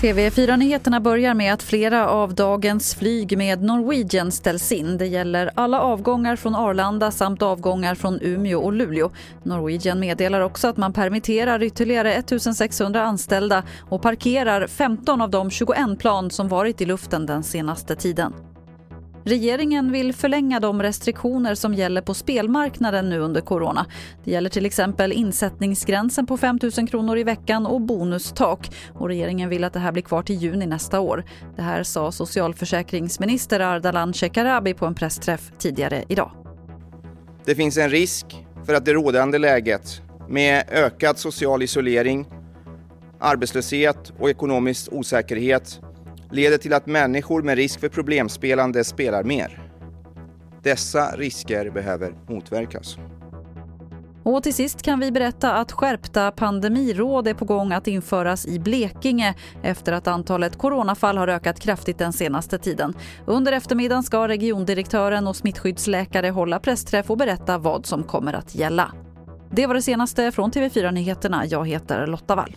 TV4-nyheterna börjar med att flera av dagens flyg med Norwegian ställs in. Det gäller alla avgångar från Arlanda samt avgångar från Umeå och Luleå. Norwegian meddelar också att man permitterar ytterligare 1600 anställda och parkerar 15 av de 21 plan som varit i luften den senaste tiden. Regeringen vill förlänga de restriktioner som gäller på spelmarknaden nu under corona. Det gäller till exempel insättningsgränsen på 5 000 kronor i veckan och bonustak. Och regeringen vill att det här blir kvar till juni nästa år. Det här sa socialförsäkringsminister Ardalan Shekarabi på en pressträff tidigare idag. Det finns en risk för att det rådande läget med ökad social isolering, arbetslöshet och ekonomisk osäkerhet leder till att människor med risk för problemspelande spelar mer. Dessa risker behöver motverkas. Och till sist kan vi berätta att skärpta pandemiråd är på gång att införas i Blekinge efter att antalet coronafall har ökat kraftigt den senaste tiden. Under eftermiddagen ska regiondirektören och smittskyddsläkare hålla pressträff och berätta vad som kommer att gälla. Det var det senaste från TV4 Nyheterna. Jag heter Lotta Wall.